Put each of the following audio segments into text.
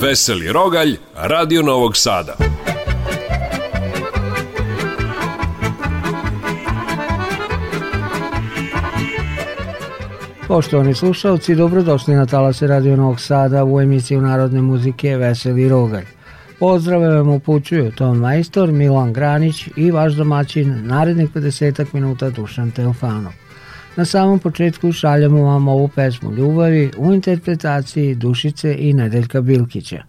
Veseli Rogalj, Radio Novog Sada. Poštovani slušalci, dobrodošli na talase Radio Novog Sada u emisiju narodne muzike Veseli Rogalj. Pozdrave vam upućuju Tom Majstor, Milan Granić i vaš domaćin narednih 50 minuta Dušan Teofanov. Na samom početku šaljemo vam ovu pesmu ljubavi u interpretaciji Dušice i Nedeljka Bilkića.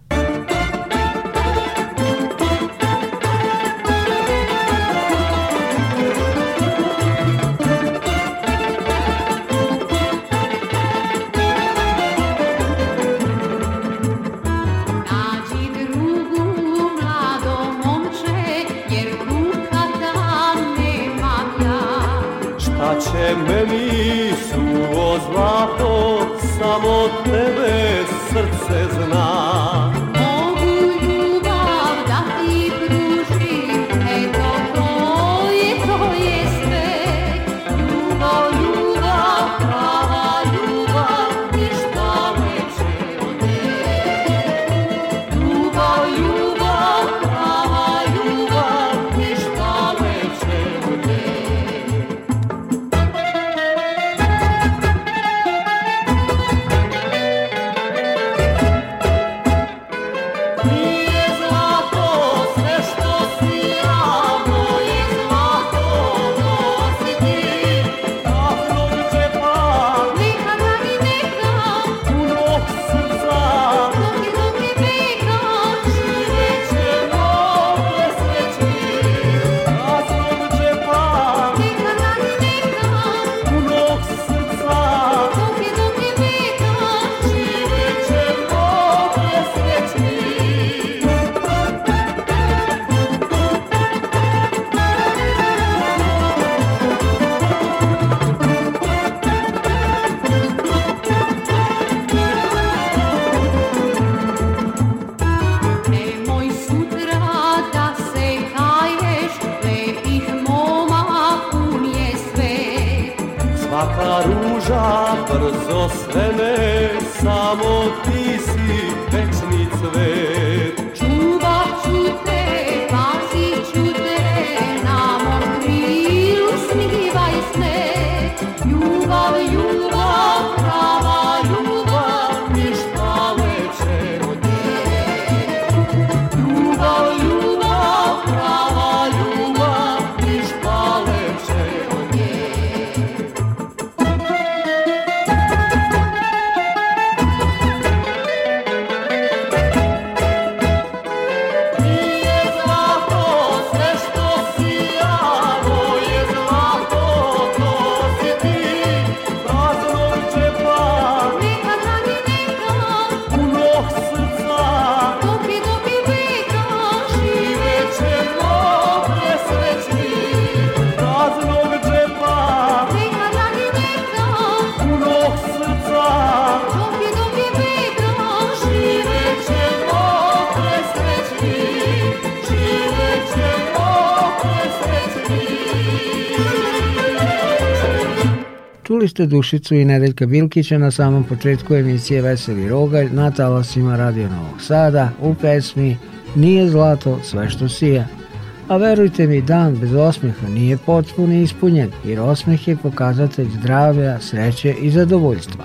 Čuli ste Dušicu i Nedeljka Bilkića na samom početku emisije Veseli Rogalj na talasima Radio Novog Sada u pesmi Nije zlato sve što sija. A verujte mi, dan bez osmeha nije potpuno ispunjen, jer osmeh je pokazatelj zdravlja, sreće i zadovoljstva.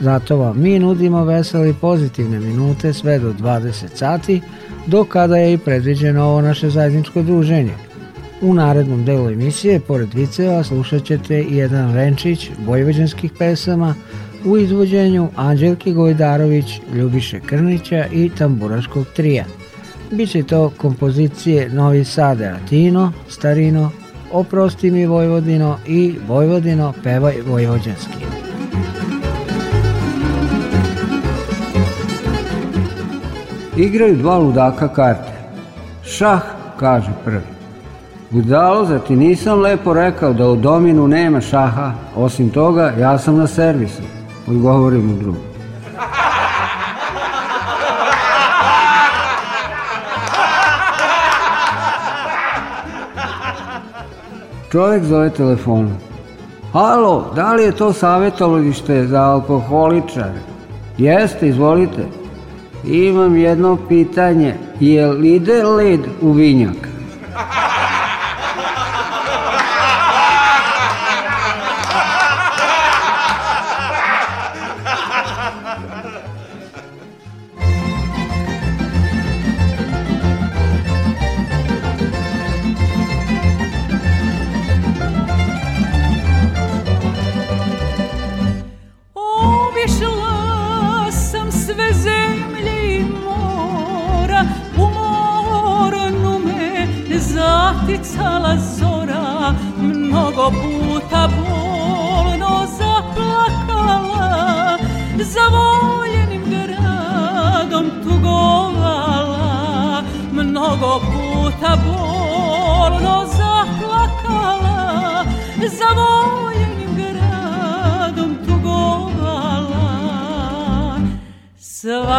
Zato vam mi nudimo veseli pozitivne minute sve do 20 sati, do kada je i predviđeno ovo naše zajedničko druženje – U narednom delu emisije, pored viceva, slušat ćete i jedan venčić vojvođanskih pesama u izvođenju Anđelke Gojdarović, Ljubiše Krnića i Tamburaškog trija. Biće to kompozicije Novi Sad Latino, Starino, Oprosti mi Vojvodino i Vojvodino pevaj vojvođanski. Igraju dva ludaka karte. Šah, kaže prvi. Budalo, zar ti nisam lepo rekao da u dominu nema šaha, osim toga ja sam na servisu, odgovori mu drugu. Čovjek zove telefonu. Halo, da li je to savjetolovište za alkoholičare? Jeste, izvolite. Imam jedno pitanje. Je li ide led u vinjak?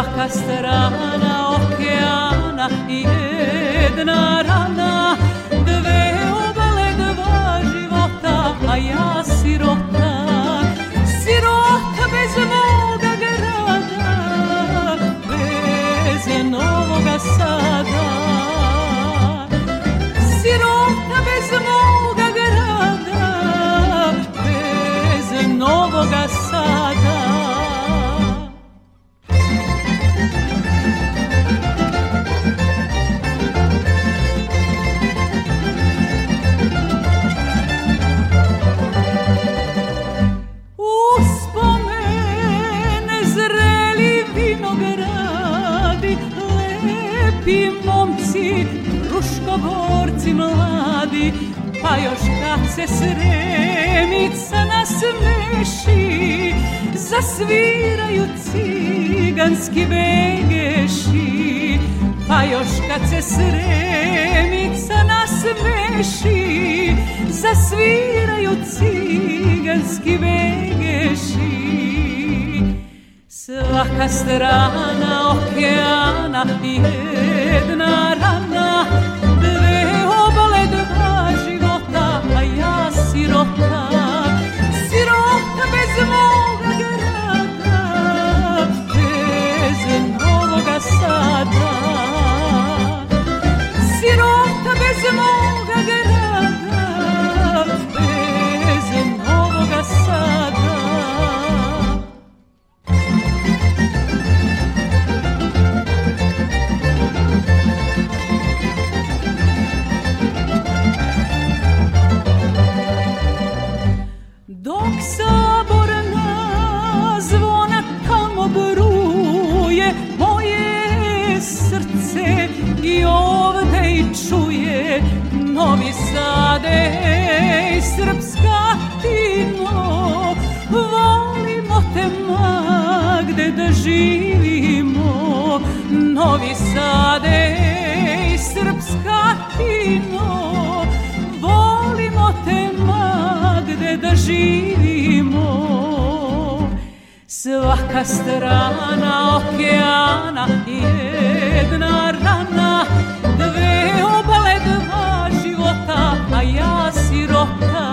svaka strana okeana jedna rana srcu mladi, pa još kad da se sremica nasmeši, zasviraju ciganski begeši. Pa još kad da se sremica nasmeši, zasviraju ciganski begeši. Svaka strana okeana jedna rana sirota Sirota bez moga grada Bez novoga sada Sirota bez moga Novi Sade, ej, srpska tino, volimo te ma gde da živimo. Novi Sade, ej, srpska tino, volimo te ma gde da živimo. Svaka strana okeana jedna rana, dve obale dva 啊。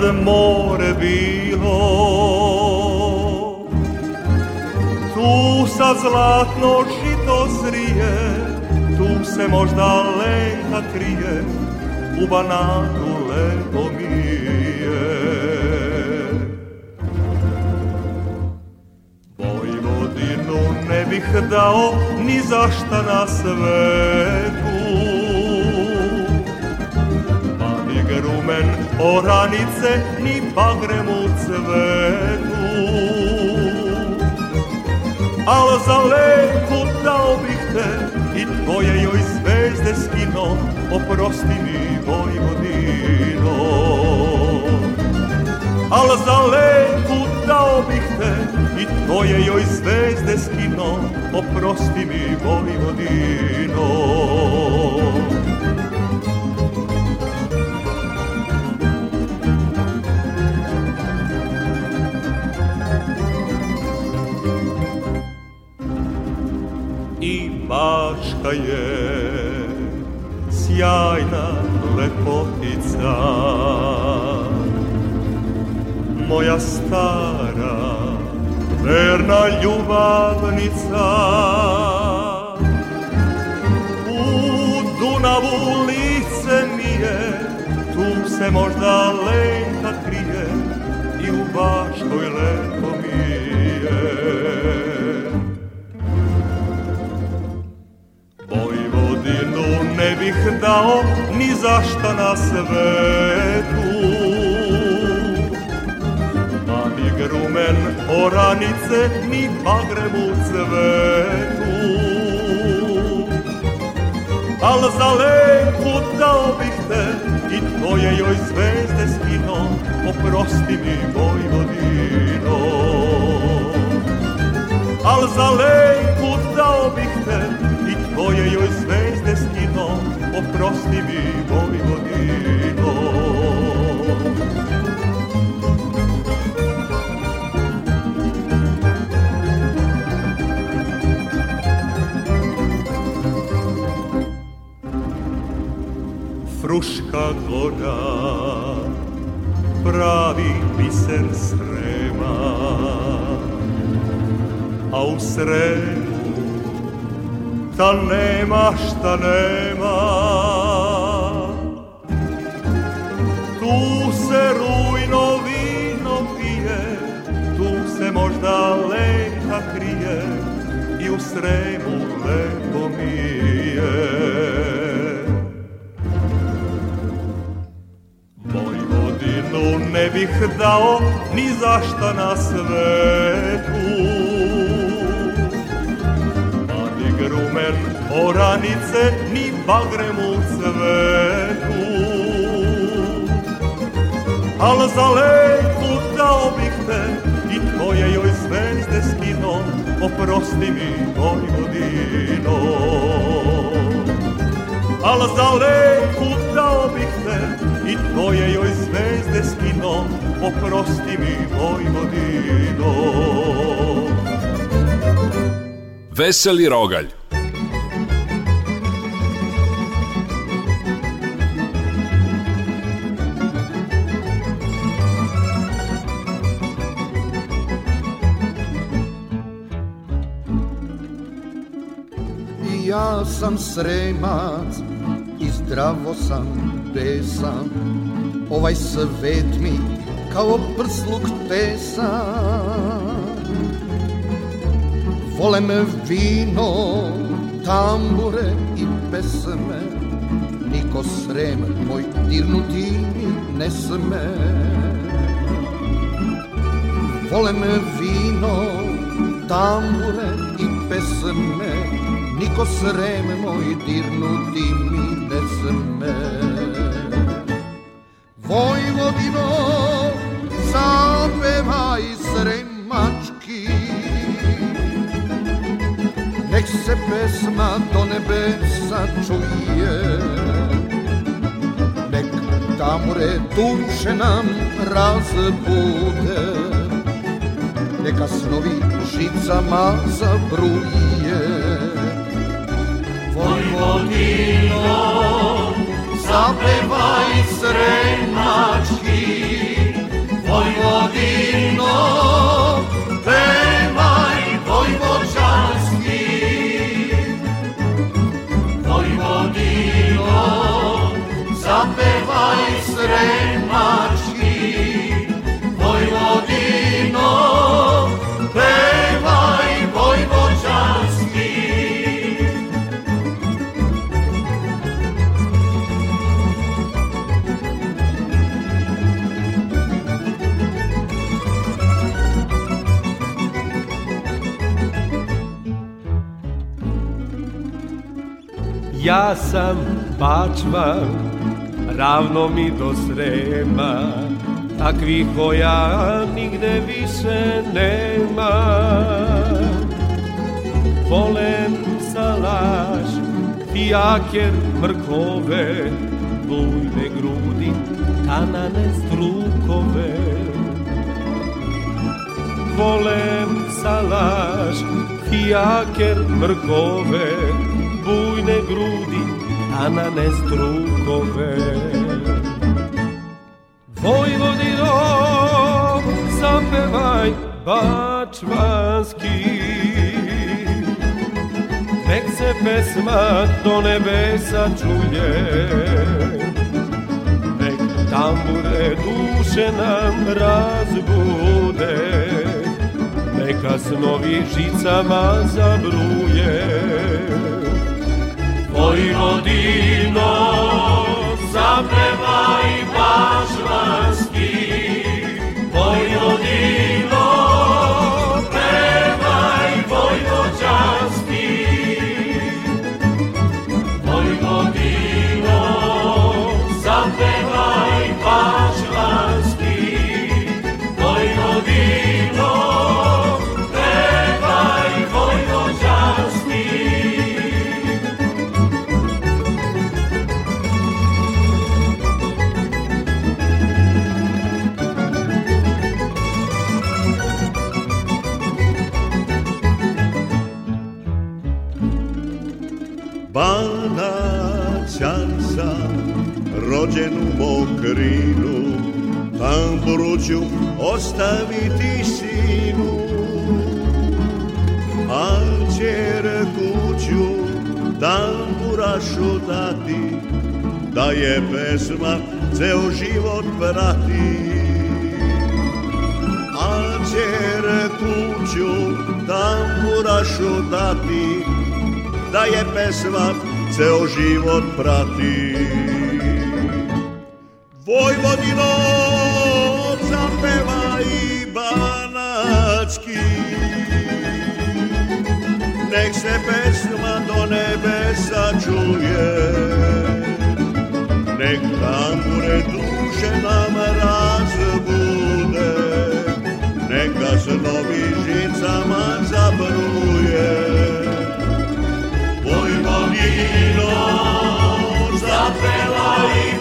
kad more bilo Tu sa zlatno žito zrije Tu se možda lenka krije U banatu lepo mije Vojvodinu ne bih dao Ni zašta na sve rumen oranice ni bagrem u cvetu Al za leku dao bih te i tvoje joj zvezde skino Oprosti mi Vojvodino Al za leku dao bih te i tvoje joj zvezde skino Oprosti mi Vojvodino Majka je sjajna lepotica Moja stara, verna ljubavnica U Dunavu lice mi je, tu se možda lejka krije I u Baškoj lepi uvek dao ni zašta na svetu Pa ni grumen oranice ni bagrem u cvetu Al za lepu dao bih te i tvoje joj zvezde skino Oprosti mi Vojvodino Al za lepu dao bih te i tvoje joj zvezde oprosti mi Vojvodino. Fruška gora pravi biser srema, a u sredu ta nema šta nema. se rujno vino pije, tu se možda leka krije i u sremu lepo mije. Vojvodinu ne bih dao ni zašta na svetu, ni grumen oranice, ni bagrem u cvetu. al za leku dao bih te i tvoje joj zvezde skino, oprosti mi moj Vojvodino. Al za leku dao bih te i tvoje joj zvezde skino, oprosti mi moj Vojvodino. Veseli rogalj sam sremac i zdravo sam besan Ovaj svet mi kao prsluk tesa Vole vino, tambure i pesme Niko srem moj dirnuti mi ne sme Vole vino, tambure i pesme niko sreme moj dirnuti mi ne sme. Vojvodino, zapevaj sremački, nek se pesma do nebesa čuje, nek tamure duše nam razbude, neka snovi žicama zabruje rodino, zaplevaj sreću. Ja sam bačva, ravno mi do srema, takvi koja nigde više nema. Volem salaš, pijaker mrkove, bujne grudi, tanane strukove. Volem salaš, pijaker mrkove, bujne grudi, tanane strukove. Vojvodino, zapevaj bačvanski, nek se pesma do nebesa čuje, nek tambure duše nam razbude, neka snovi žicama zabruje. Vojvodino, zaprevaj baš vanski, Vojvodino, šutati Da je pesma ceo život prati A će kuću tambura šutati Da je pesma ceo život prati Vojvodino se pesma do nebesa čuje Nek tambure duše nam razbude Neka snovi novi žicama zabruje Vojvodino zapela i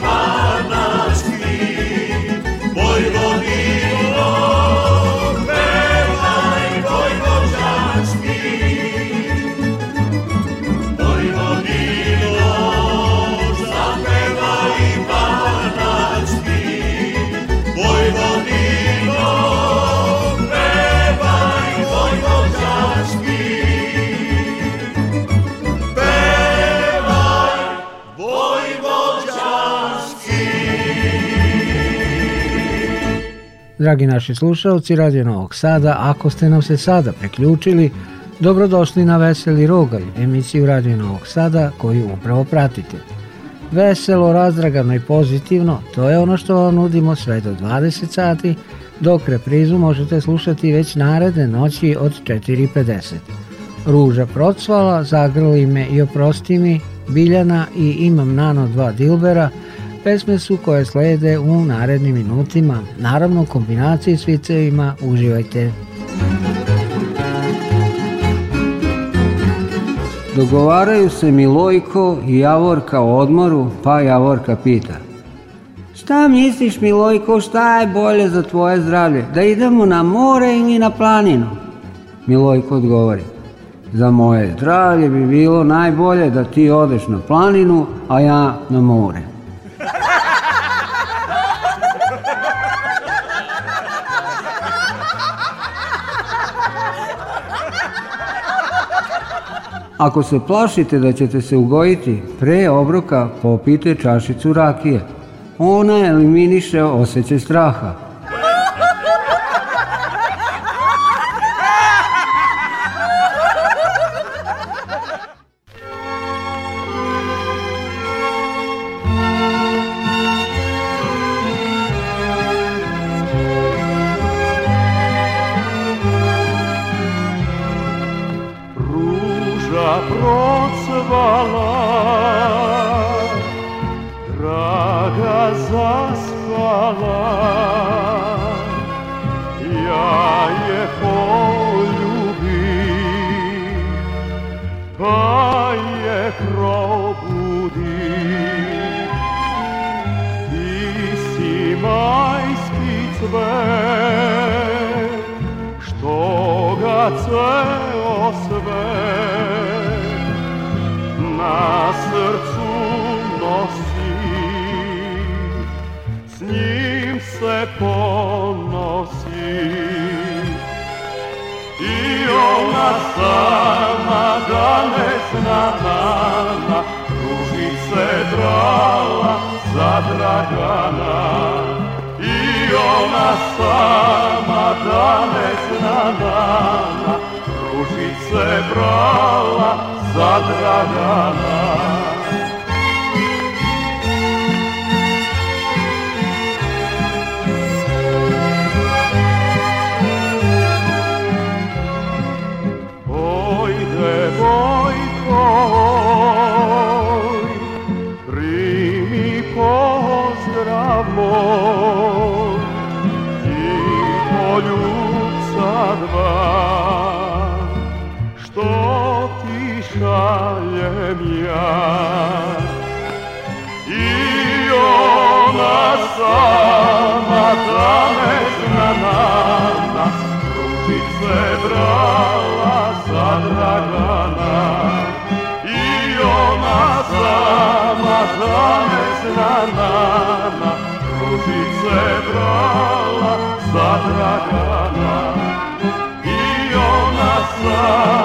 Dragi naši slušalci Radio Novog Sada, ako ste nam se sada priključili, dobrodošli na Veseli Rogalj, emisiju Radio Novog Sada koju upravo pratite. Veselo, razdragano i pozitivno, to je ono što vam nudimo sve do 20 sati, dok reprizu možete slušati već naredne noći od 4.50. Ruža procvala, zagrli me i oprosti mi, Biljana i imam nano dva dilbera – Pesme su koje slede u narednim minutima. Naravno, u kombinaciji s vicevima uživajte. Dogovaraju se Milojko i Javorka o odmoru, pa Javorka pita. Šta misliš Milojko, šta je bolje za tvoje zdravlje? Da idemo na more ili na planinu? Milojko odgovori. Za moje zdravlje bi bilo najbolje da ti odeš na planinu, a ja na more. Ako se plašite da ćete se ugojiti, pre obroka popijte čašicu rakije. Ona eliminiše osjećaj straha. da procvala Draga zaspala Ja je poljubih Pa je probudih Ti si majski cvet Što ga ceo svet na srcu nosi s njim se ponosi I ona sama danes na nama ružice drala za Dragana. I ona sama danes na nama ružice brala za Dragana I ona sama zametna nas Ručice brala za Dragana I ona sama zametna nas Ručice brala za Dragana I ona sama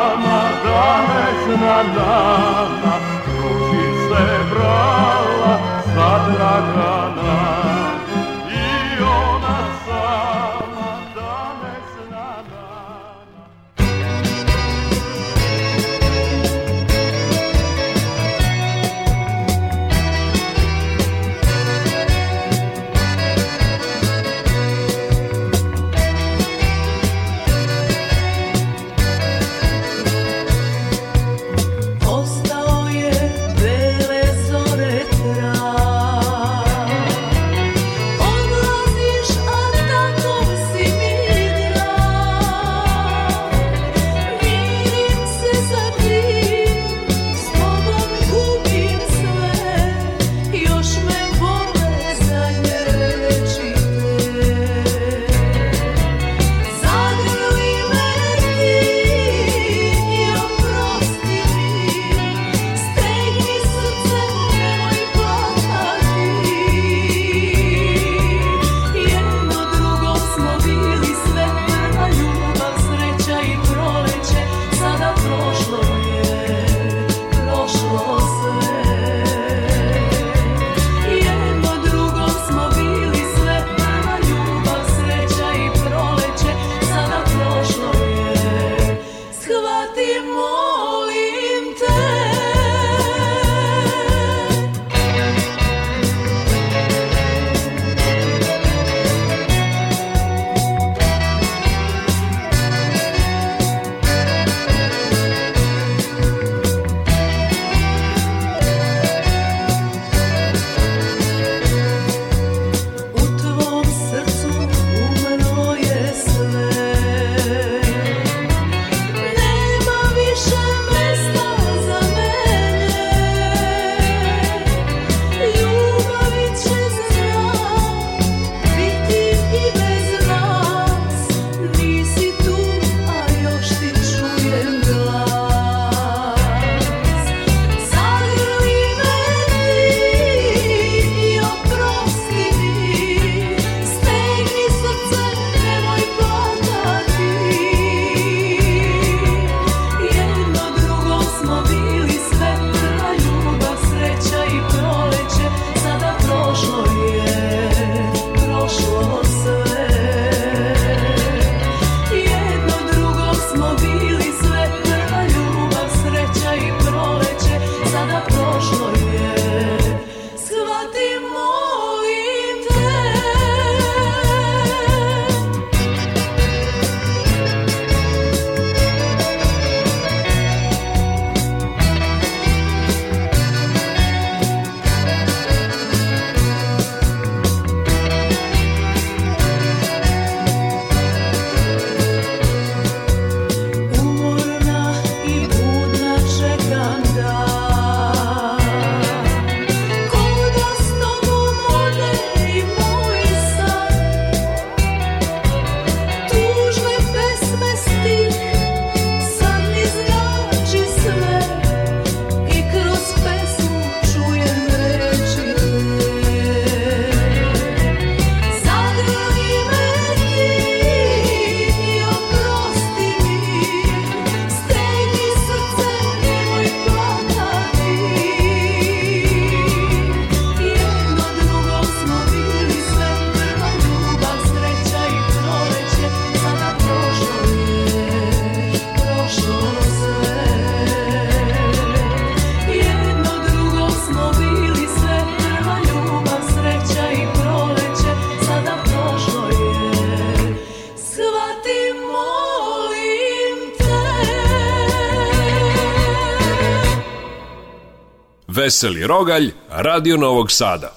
Veseli Rogalj, Radio Novog Sada.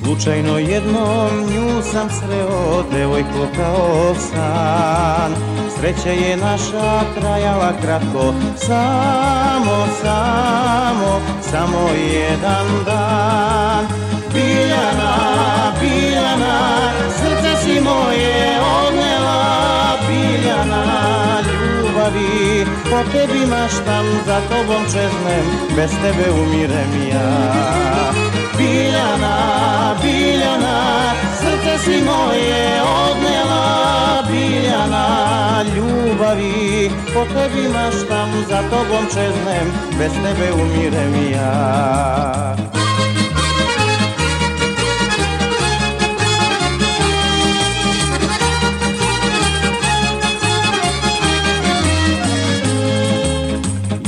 Slučajno jednom sam sreo devojku kao san Sreća je naša trajala kratko Samo, samo, samo jedan dan Biljana, Biljana, srce si moje odnela Biljana, ljubavi, po tebi maštam Za tobom čeznem, bez tebe umirem ja Biljana, Biljana si moje odnela biljana ljubavi Po tebi maštam, za tobom čeznem, bez tebe umirem ja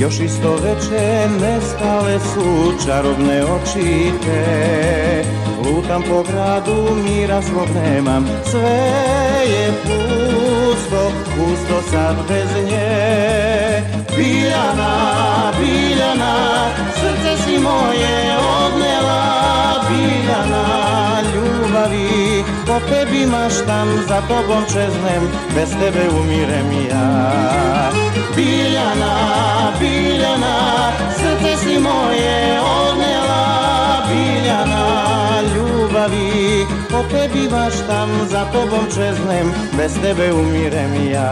Još isto veče nestale su čarobne očite Lutam po gradu, mira svog nemam Sve je pusto, pusto sad bez nje Biljana, Biljana, srce si moje odnela obilana ljubavi Opet maštam, za tobom čeznem, bez tebe umirem ja Biljana, biljana, srce si moje odnela Biljana ljubavi, opet maštam, za tobom čeznem, bez tebe umirem ja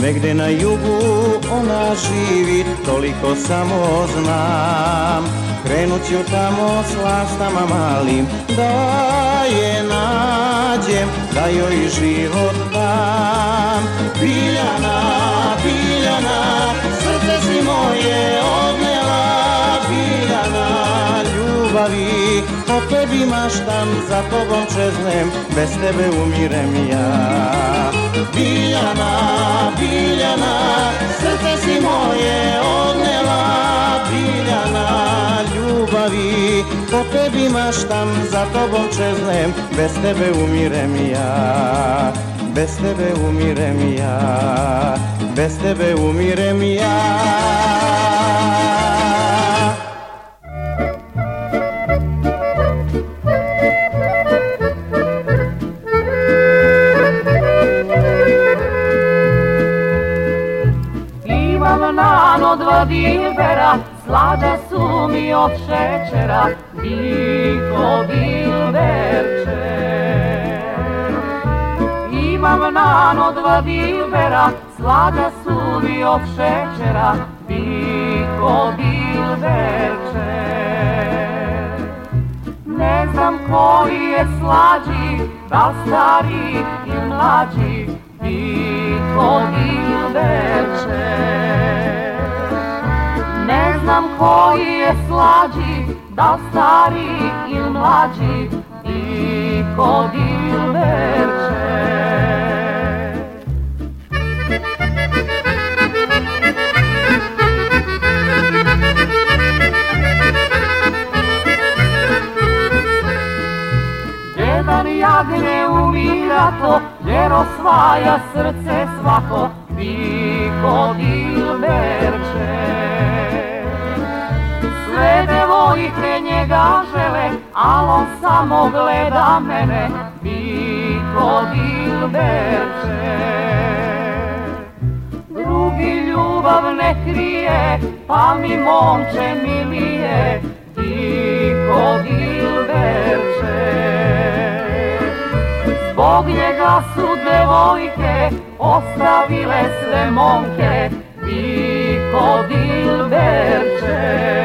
Negde na jugu ona živi, toliko samo znam Krenut ću tamo s lastama malim, da je nađem, da joj život dam Biljana, Biljana, srce si moje odnela, Biljana ljubavi O tebi maštam, za tobom čeznem Bez tebe umirem ja Biljana, Biljana Srce si moje odnela Biljana, ljubavi O tebi maštam, za tobom čeznem Bez tebe umirem ja Bez tebe umirem ja Bez tebe umirem ja od ibera, slada su mi od šećera, niko bilberče. Imam nan od dva bilbera, slada su mi od šećera, niko bilberče. Ne znam koji je slađi, da stari i mlađi, niko bilberče znam koji je slađi, da stari ili mlađi, i kod Ilverče. Jedan jagne umira to, jer osvaja srce svako, i kod Ilverče. koji pre njega žele, al on samo gleda mene, biko dilbeče. Drugi ljubav ne krije, pa mi momče milije, biko dilbeče. Zbog njega su devojke ostavile sve momke, biko dilbeče.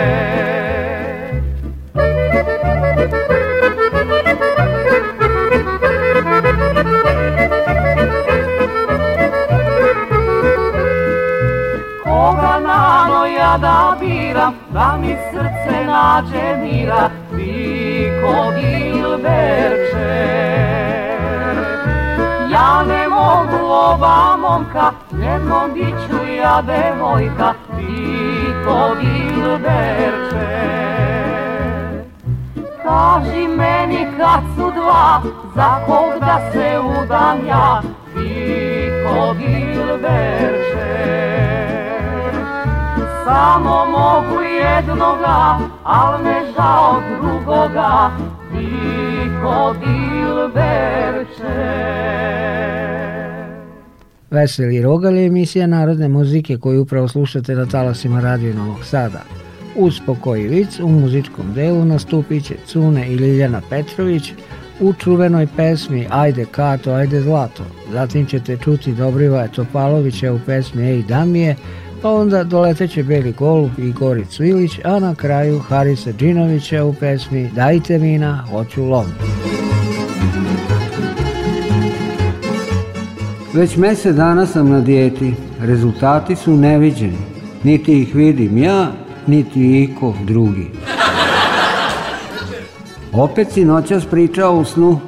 da biram, da mi srce nađe mira, ti ko bil večer. Ja ne mogu ova momka, jednom diću ja devojka, ti ko bil večer. Kaži meni kad su dva, za kog da se udam ja, ti ko bil večer. Samo mogu jednoga, al me žao drugoga, ti ko Veseli Rogal je emisija narodne muzike koju upravo slušate na talasima Radio Novog Sada. Uz pokoji vic u muzičkom delu nastupit će Cune i Ljiljana Petrović u čuvenoj pesmi Ajde Kato, ajde Zlato. Zatim ćete čuti Dobrivaja Topalovića u pesmi Ej Damije, pa onda doleteće Beli Golub i Goricu Ilić, a na kraju Harisa Džinovića u pesmi Dajte mi na hoću lom. Već mesec dana sam na dijeti, rezultati su neviđeni. Niti ih vidim ja, niti iko drugi. Opet si noćas pričao u snu.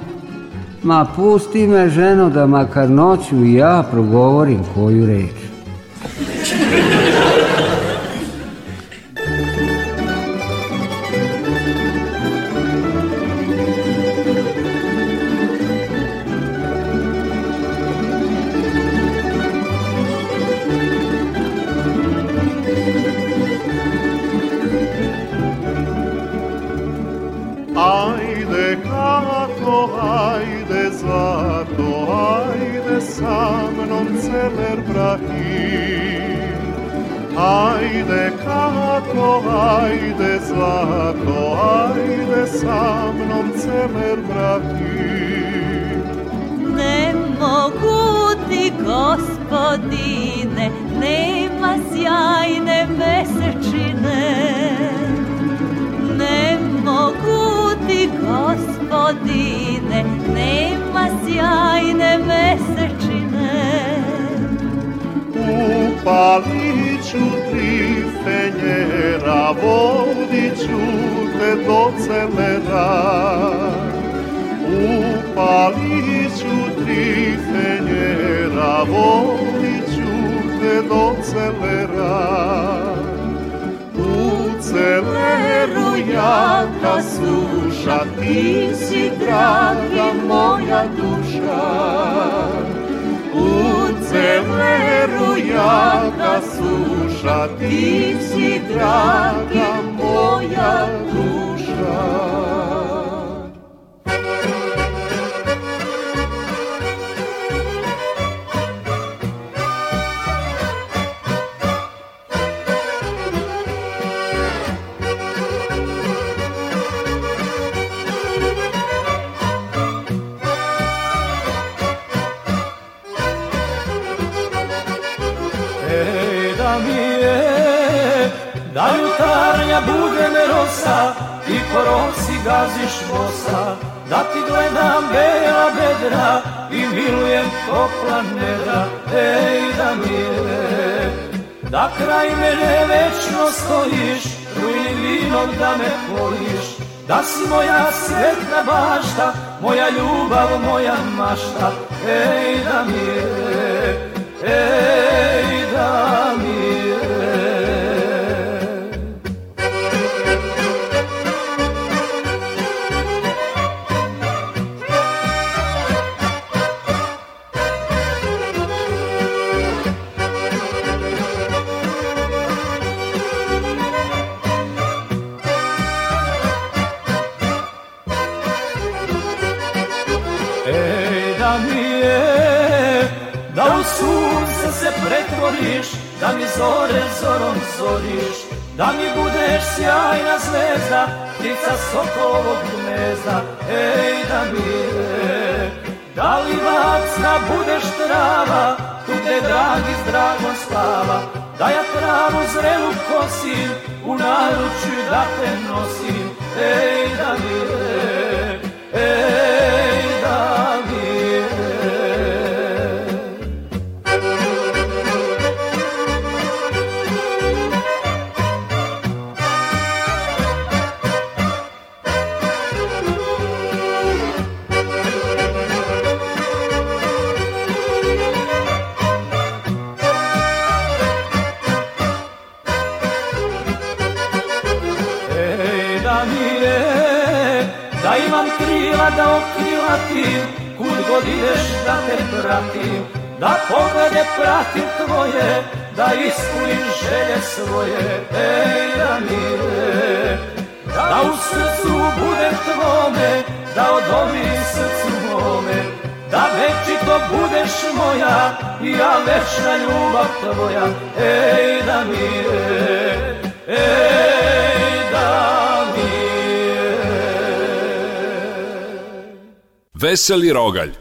Ma pusti me ženo da makar noću i ja progovorim koju reč. Ajde kako, ajde zato, ajde sa mnom celer Brahim. Ajde kako, ajde zato, ajde sa mnom celer Brahim. Ne mogu ti, gospodine, nema sjajne mesečine. Ne mogu gospodine, nema sjajne mesečine. U paliću tri fenjera, vodit ću te do celera. U paliću tri fenjera, vodit ću te do celera. U celera jaka suša, ti si draga moja duša. U cevleru da suša, ti si draga moja duša. banja bude me rosa Ti po rosi gaziš bosa Da ti gledam bela bedra I milujem topla nedra Ej da mile Da kraj mene večno stojiš Rujnim vinom da me poliš Da si moja svetna bašta Moja ljubav, moja mašta Ej da mile Ej rodiš Da mi budeš sjajna zvezda Ptica sokolovog gnezda Ej da mile Da li vacna da budeš trava Tu gde dragi s dragom Da ja travu zrelu kosim U naručju da te nosim Ej da mile Ej god ideš da te pratim, da poglede pratim tvoje, da ispunim želje svoje, ej da Danile. Da u srcu bude tvome, da odomim srcu mome, da večito budeš moja, ja večna ljubav tvoja, ej da Danile, ej Veseli rogalj.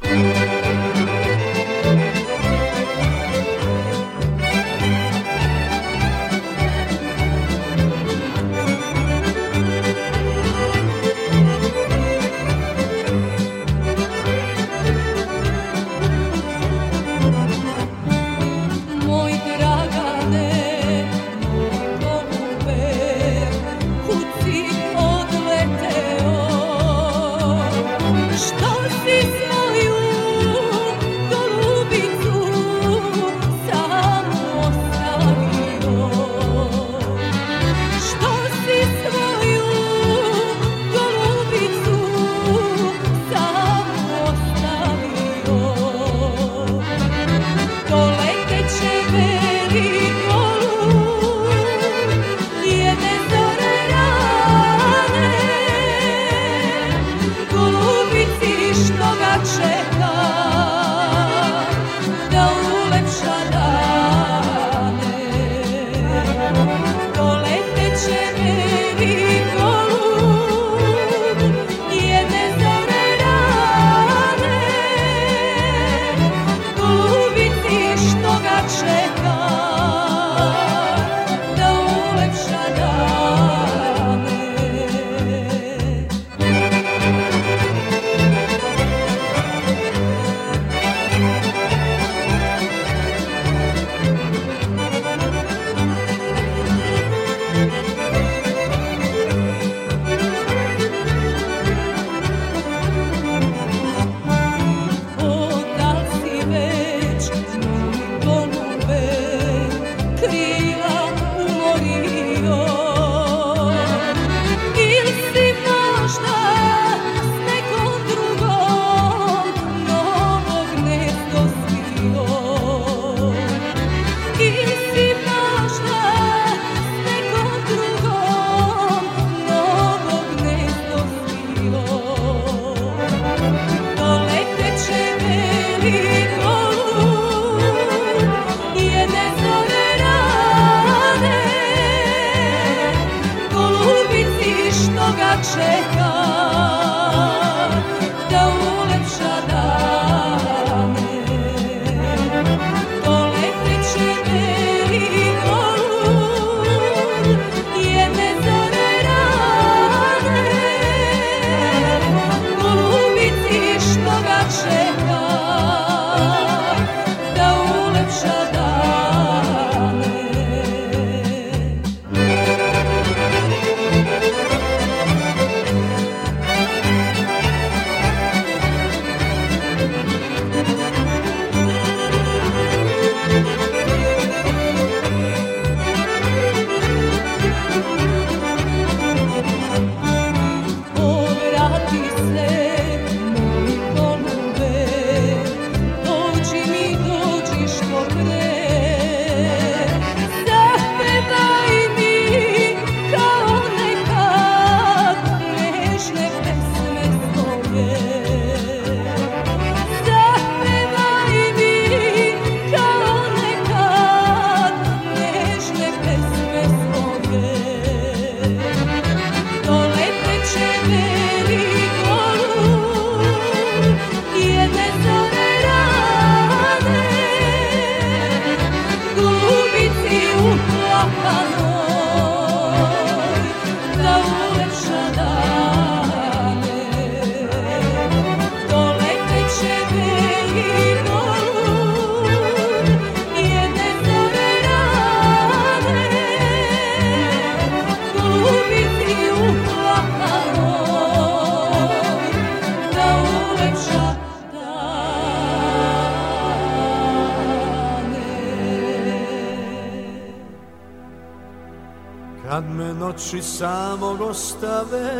oči samog ostave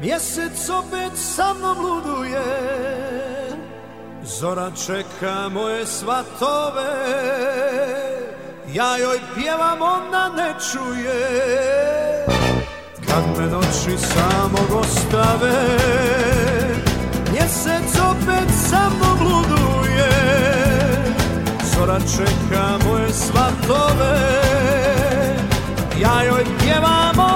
Mjesec opet sa mnom luduje Zora čeka moje svatove Ja joj pjevam, ona ne čuje Kad me noći samog ostave Mjesec opet sa mnom luduje Zora čeka moje svatove ¡Ya hoy llevamos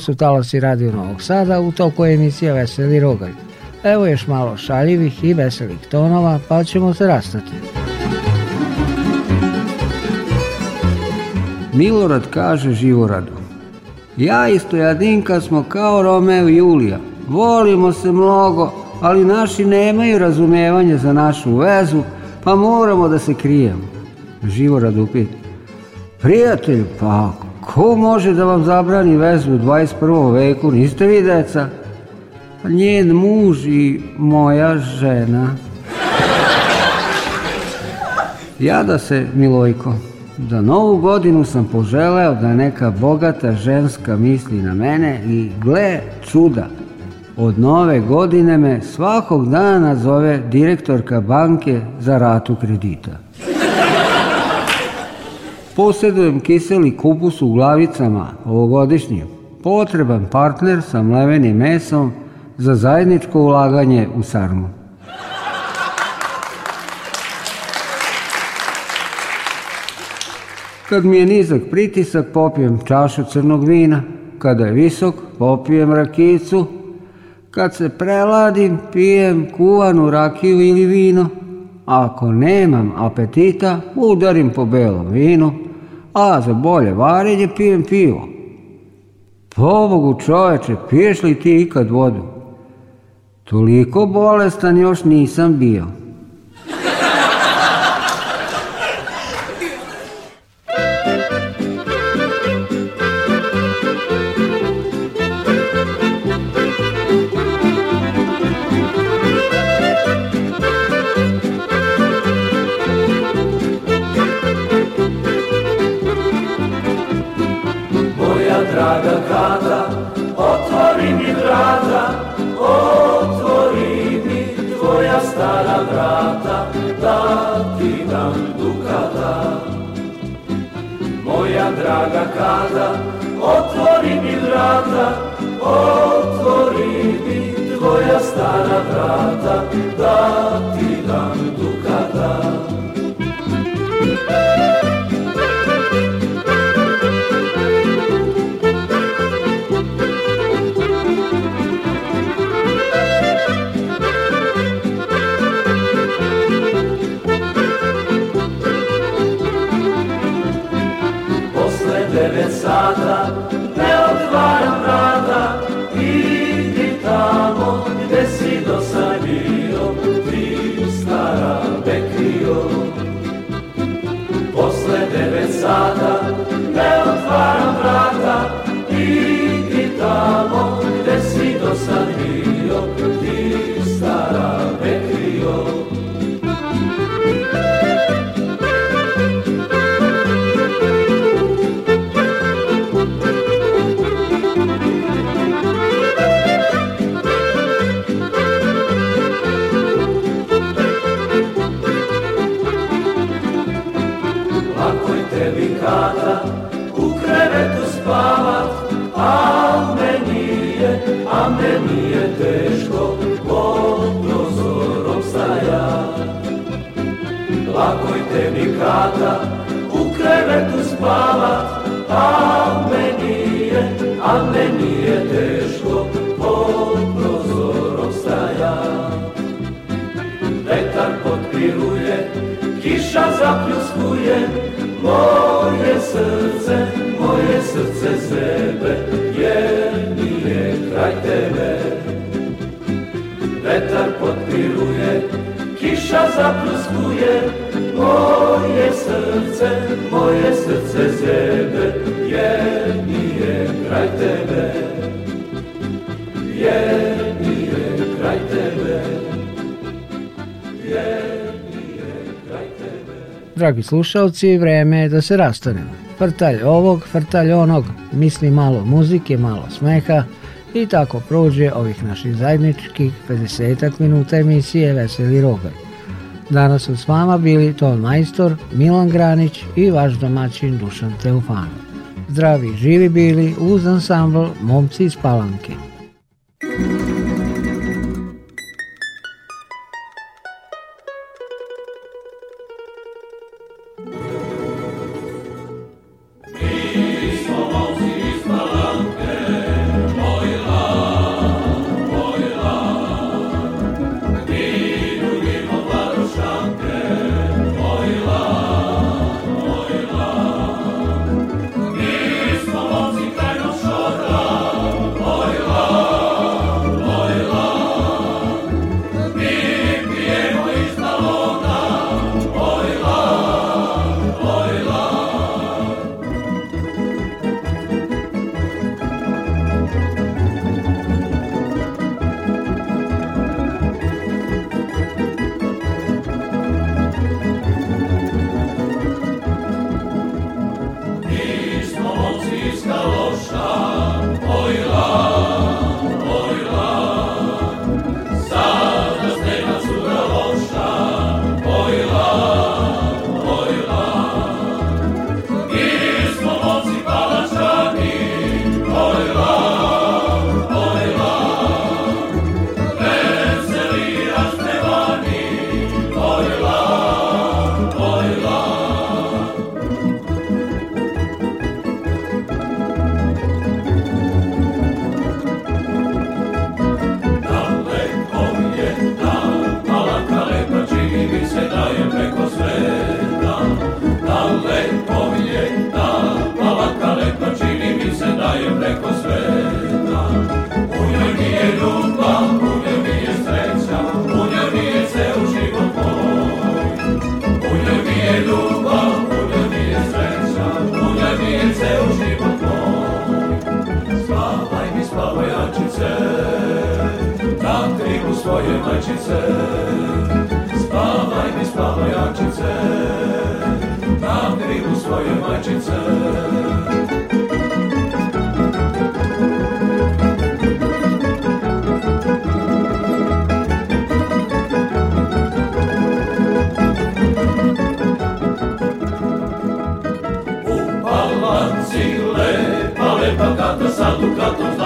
su talasi Radio Novog Sada u toku emisije Veseli Rogalj. Evo još malo šaljivih i veselih tonova pa ćemo se rastati. Milorad kaže Živoradu Ja i Stojadinka smo kao Romeo i Julija Volimo se mnogo, ali naši nemaju razumevanje za našu vezu Pa moramo da se krijemo Živorad upita Prijatelju, pa ako Ko može da vam zabrani vezu u 21. veku? Niste vi deca? Pa njen muž i moja žena. Ja da se, Milojko, da novu godinu sam poželeo da neka bogata ženska misli na mene i gle čuda, od nove godine me svakog dana zove direktorka banke za ratu kredita. Posjedujem kiseli kupus u glavicama ovogodišnji, potreban partner sa mlevenim mesom za zajedničko ulaganje u sarmu. Kad mi je nizak pritisak, popijem čašu crnog vina. Kada je visok, popijem rakicu. Kad se preladim, pijem kuvanu rakiju ili vino. Ako nemam apetita, udarim po belom vinu, a za bolje varenje pijem pivo. Pobogu čoveče, piješ li ti ikad vodu? Toliko bolestan još nisam bio. Al meni je, a meni je teško pod prozorom staja. Lako je tebi kada u krevetu spavat, a meni je, a meni je teško pod prozorom staja. Vetar potpiruje, kiša zapljuskuje, moje srce, moje srce sebe nije kraj tebe Vetar potpiruje, kiša zapluskuje Moje srce, moje srce zebe Jer nije kraj tebe Jer nije kraj tebe Jer nije kraj tebe Dragi slušalci, vreme je da se rastanemo. Frtalj ovog, frtalj onog – misli malo muzike, malo smeha i tako prođe ovih naših zajedničkih 50 minuta emisije Veseli Rogalj. Danas su s vama bili ton majstor Milan Granić i vaš domaćin Dušan Teufano. Zdravi živi bili uz ansambl Momci iz Palanke. nunca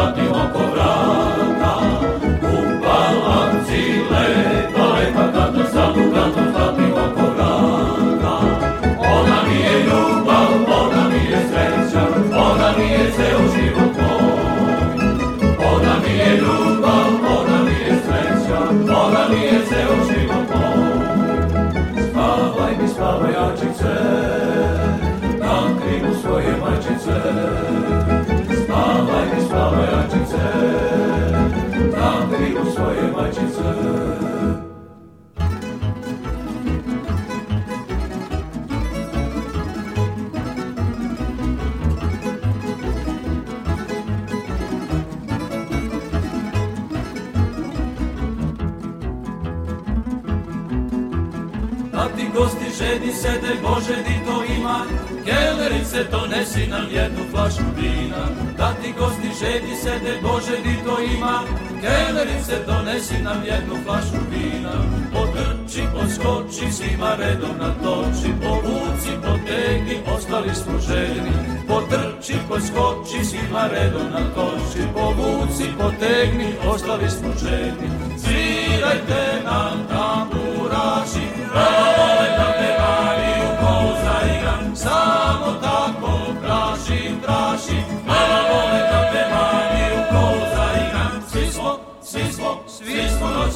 nam jednu flašu vina Potrči, poskoči, svima redom natoči Povuci, potegni, ostali smo željni Potrči, poskoči, svima redom natoči Povuci, potegni, ostali smo željni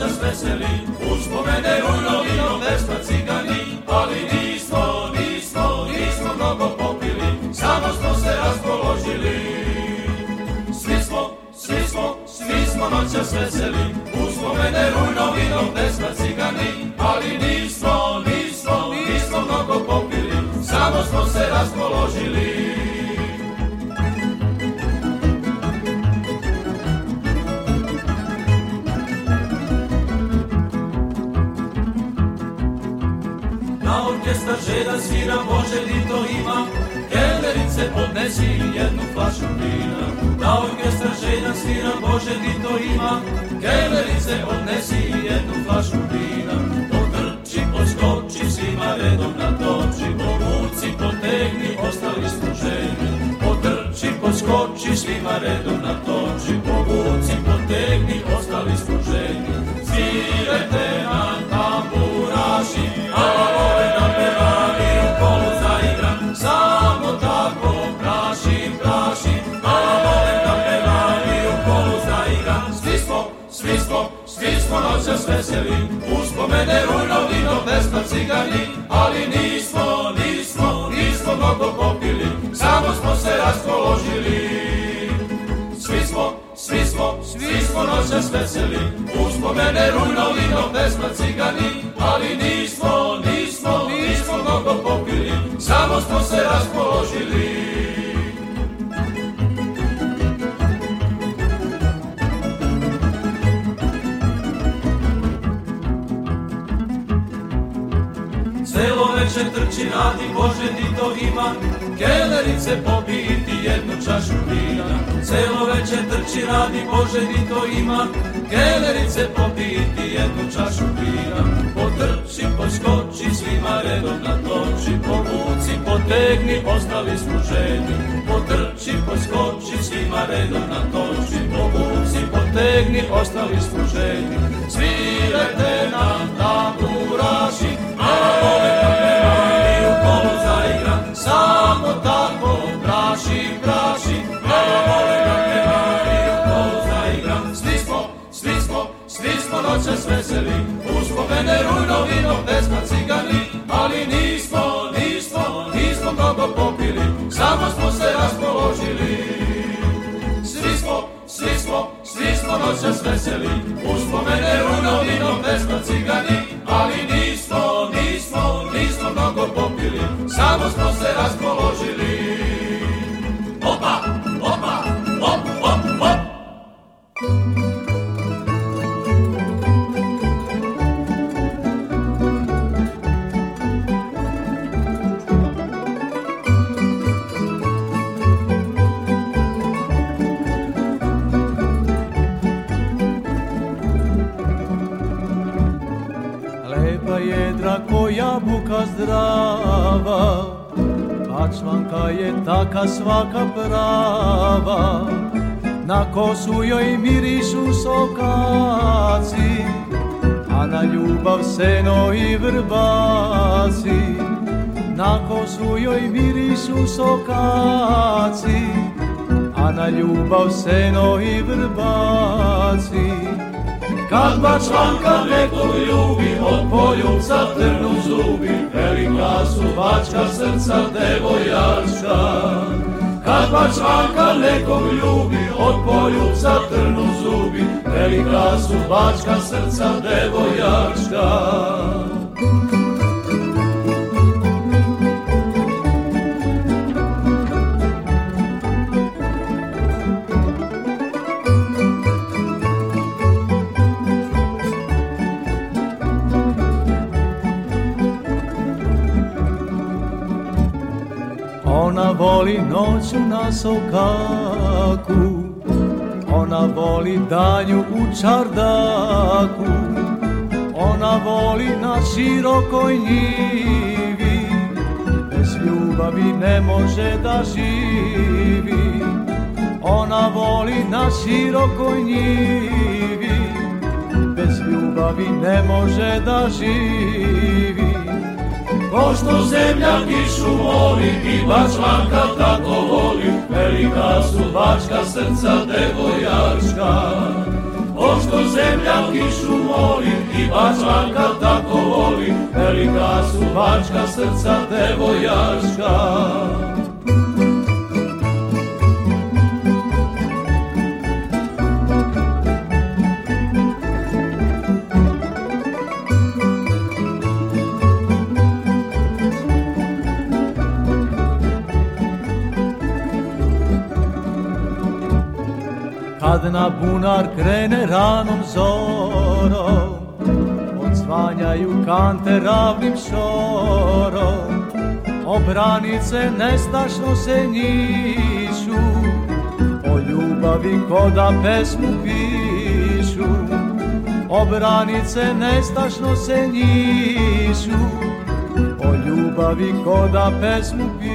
noćas veseli, uz pomene rujnovino vespa cigani, ali nismo, nismo, nismo mnogo popili, samo smo se raspoložili. Svi smo, svi smo, svi smo noćas veseli, uz pomene rujnovino vespa cigani, ali nismo, nismo, nismo mnogo popili, samo smo se raspoložili. inače da Bože poželji to ima Kelerice odnesi jednu flašu vina Da orkestra svira Bože poželji to ima Kelerice odnesi jednu flašu vina Potrči, poskoči, svima redom natoči Povuci, potegni, ostali služenje Potrči, poskoči, svima redom natoči Povuci, potegni, ostali služenje Svirajte veseli, uspomene rujnovino pesma cigani, ali nismo, nismo, nismo mnogo popili, samo smo se raspoložili. Svi smo, svi smo, svi smo noćas veseli, uspomene rujnovino pesma cigani, ali nismo, nismo, nismo mnogo popili, samo smo se raspoložili. kući radi, Bože ti to ima, kelerice popiti jednu čašu vina. Celo večer trči radi, Bože ti to ima, kelerice popiti jednu čašu vina. Potrči, poskoči, svima redom toči povuci, potegni, ostali smo Potrči, poskoči, svima redom toči povuci, potegni, ostali smo Svirajte nam tamburaši, se sveseli, uspomene rujnovino, pesma cigani, ali nismo, nismo, nismo mnogo popili, samo smo se raspoložili. Svi smo, svi smo, svi smo noćas veseli, uspomene rujnovino, pesma cigani, ali nismo, nismo, nismo mnogo popili, samo smo se raspoložili. taka svaka prava Na kosu joj mirišu sokaci A na ljubav seno i vrbaci Na kosu joj mirišu sokaci A na ljubav seno i vrbaci Kad ba članka nekog ljubi, od poljubca trnu zubi, velika su bačka srca devojačka. Kad ba članka nekog ljubi, od poljubca trnu zubi, velika su bačka srca devojačka. noću na sokaku Ona voli danju u čardaku Ona voli na širokoj njivi Bez ljubavi ne može da živi Ona voli na širokoj njivi Bez ljubavi ne može da živi Ko zemlja kišu voli i bačvanka tako voli, velika su bačka srca devojačka. Ko zemlja kišu voli i bačvanka tako voli, velika su bačka srca devojačka. Kad na bunar krene ranom zorom Odsvanjaju kante ravnim šorom Obranice nestašno se njišu O ljubavi koda pesmu pišu Obranice nestašno se njišu O ljubavi koda pesmu pišu